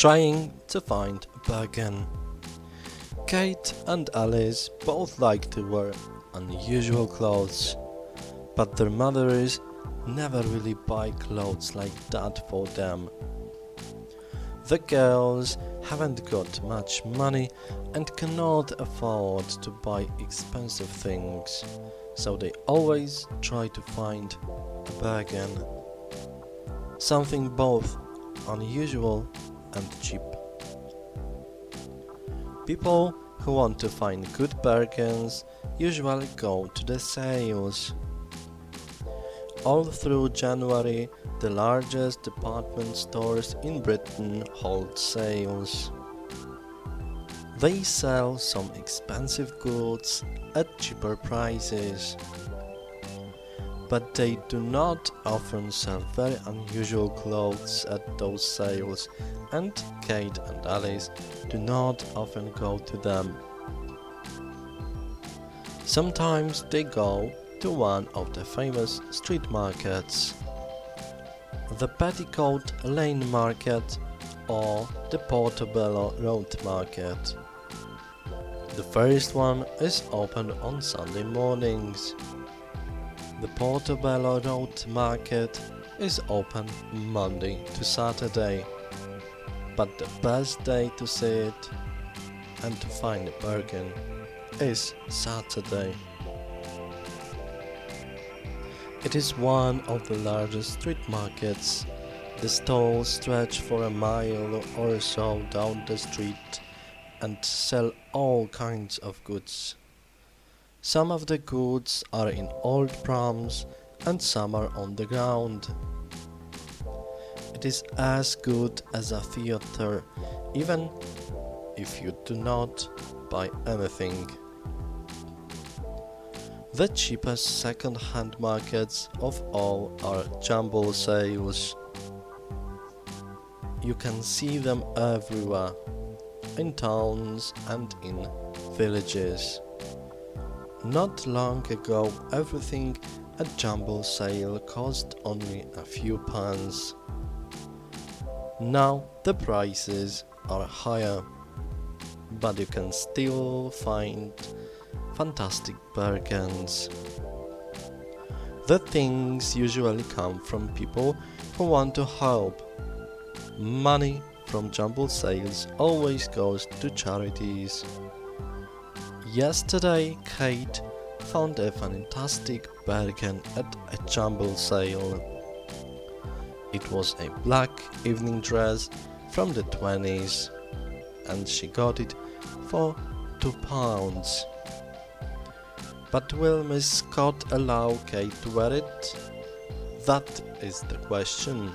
trying to find a bargain. Kate and Alice both like to wear unusual clothes, but their mothers never really buy clothes like that for them. The girls haven't got much money and cannot afford to buy expensive things, so they always try to find a bargain. Something both unusual and cheap. People who want to find good bargains usually go to the sales. All through January, the largest department stores in Britain hold sales. They sell some expensive goods at cheaper prices. But they do not often sell very unusual clothes at those sales, and Kate and Alice do not often go to them. Sometimes they go to one of the famous street markets the Petticoat Lane Market or the Portobello Road Market. The first one is open on Sunday mornings. The Portobello Road Market is open Monday to Saturday, but the best day to see it and to find a bargain is Saturday. It is one of the largest street markets. The stalls stretch for a mile or so down the street and sell all kinds of goods. Some of the goods are in old prams and some are on the ground. It is as good as a theater, even if you do not buy anything. The cheapest second-hand markets of all are jumble sales. You can see them everywhere, in towns and in villages. Not long ago, everything at jumble sale cost only a few pounds. Now the prices are higher, but you can still find fantastic bargains. The things usually come from people who want to help. Money from jumble sales always goes to charities. Yesterday, Kate found a fantastic bargain at a jumble sale. It was a black evening dress from the 20s, and she got it for two pounds. But will Miss Scott allow Kate to wear it? That is the question.